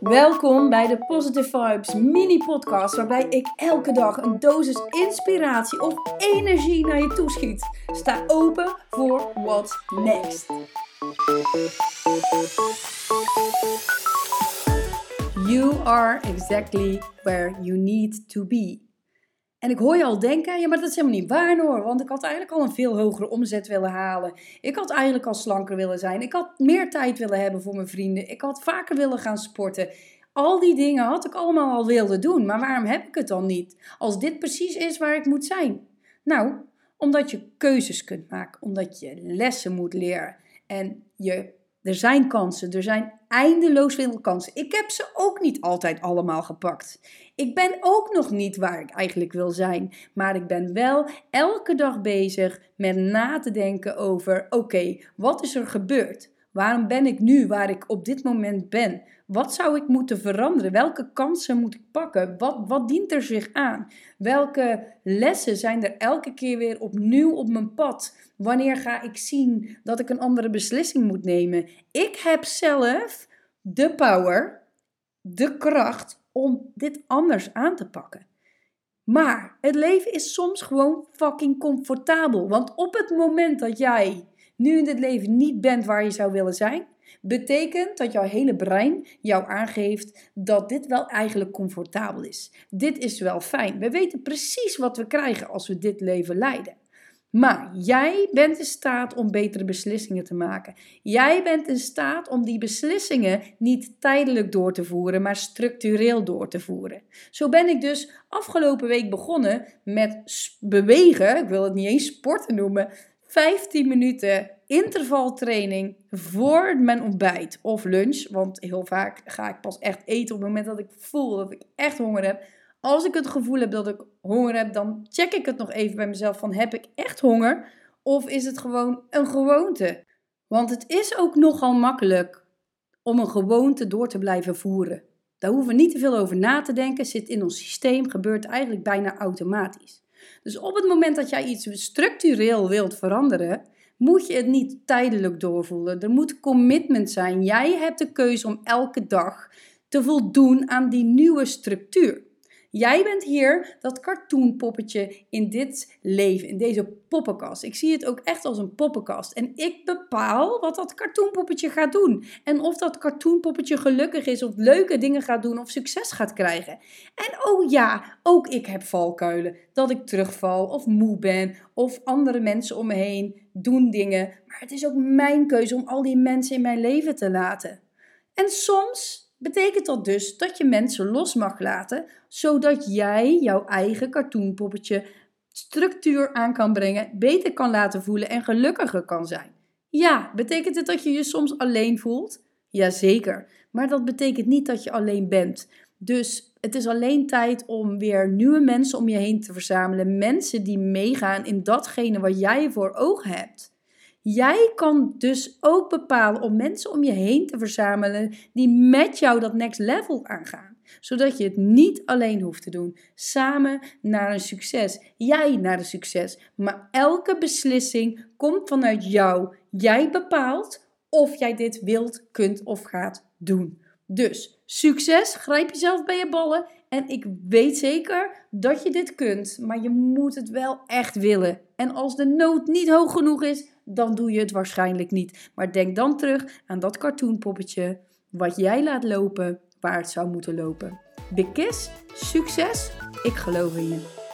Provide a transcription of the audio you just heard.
Welkom bij de Positive Vibes mini podcast waarbij ik elke dag een dosis inspiratie of energie naar je toeschiet. Sta open voor what's next. You are exactly where you need to be. En ik hoor je al denken, ja, maar dat is helemaal niet waar hoor. Want ik had eigenlijk al een veel hogere omzet willen halen. Ik had eigenlijk al slanker willen zijn. Ik had meer tijd willen hebben voor mijn vrienden. Ik had vaker willen gaan sporten. Al die dingen had ik allemaal al willen doen. Maar waarom heb ik het dan niet? Als dit precies is waar ik moet zijn. Nou, omdat je keuzes kunt maken. Omdat je lessen moet leren. En je er zijn kansen, er zijn eindeloos veel kansen. Ik heb ze ook niet altijd allemaal gepakt. Ik ben ook nog niet waar ik eigenlijk wil zijn, maar ik ben wel elke dag bezig met na te denken over: oké, wat is er gebeurd? Waarom ben ik nu waar ik op dit moment ben? Wat zou ik moeten veranderen? Welke kansen moet ik pakken? Wat, wat dient er zich aan? Welke lessen zijn er elke keer weer opnieuw op mijn pad? Wanneer ga ik zien dat ik een andere beslissing moet nemen? Ik heb zelf de power, de kracht om dit anders aan te pakken. Maar het leven is soms gewoon fucking comfortabel. Want op het moment dat jij nu in dit leven niet bent waar je zou willen zijn, betekent dat jouw hele brein jou aangeeft dat dit wel eigenlijk comfortabel is. Dit is wel fijn. We weten precies wat we krijgen als we dit leven leiden. Maar jij bent in staat om betere beslissingen te maken. Jij bent in staat om die beslissingen niet tijdelijk door te voeren, maar structureel door te voeren. Zo ben ik dus afgelopen week begonnen met bewegen. Ik wil het niet eens sporten noemen. 15 minuten intervaltraining voor mijn ontbijt of lunch. Want heel vaak ga ik pas echt eten op het moment dat ik voel dat ik echt honger heb. Als ik het gevoel heb dat ik honger heb, dan check ik het nog even bij mezelf van heb ik echt honger of is het gewoon een gewoonte? Want het is ook nogal makkelijk om een gewoonte door te blijven voeren. Daar hoeven we niet te veel over na te denken, zit in ons systeem, gebeurt eigenlijk bijna automatisch. Dus op het moment dat jij iets structureel wilt veranderen, moet je het niet tijdelijk doorvoelen. Er moet commitment zijn. Jij hebt de keuze om elke dag te voldoen aan die nieuwe structuur. Jij bent hier dat cartoonpoppetje in dit leven, in deze poppenkast. Ik zie het ook echt als een poppenkast. En ik bepaal wat dat cartoonpoppetje gaat doen. En of dat cartoonpoppetje gelukkig is, of leuke dingen gaat doen, of succes gaat krijgen. En oh ja, ook ik heb valkuilen. Dat ik terugval, of moe ben, of andere mensen om me heen doen dingen. Maar het is ook mijn keuze om al die mensen in mijn leven te laten. En soms betekent dat dus dat je mensen los mag laten, zodat jij jouw eigen cartoonpoppetje structuur aan kan brengen, beter kan laten voelen en gelukkiger kan zijn. Ja, betekent het dat je je soms alleen voelt? Jazeker, maar dat betekent niet dat je alleen bent. Dus het is alleen tijd om weer nieuwe mensen om je heen te verzamelen. Mensen die meegaan in datgene wat jij voor ogen hebt. Jij kan dus ook bepalen om mensen om je heen te verzamelen die met jou dat next level aangaan. Zodat je het niet alleen hoeft te doen. Samen naar een succes. Jij naar een succes. Maar elke beslissing komt vanuit jou. Jij bepaalt of jij dit wilt, kunt of gaat doen. Dus succes, grijp jezelf bij je ballen. En ik weet zeker dat je dit kunt, maar je moet het wel echt willen. En als de nood niet hoog genoeg is, dan doe je het waarschijnlijk niet. Maar denk dan terug aan dat cartoonpoppetje wat jij laat lopen waar het zou moeten lopen. Big kiss, succes, ik geloof in je.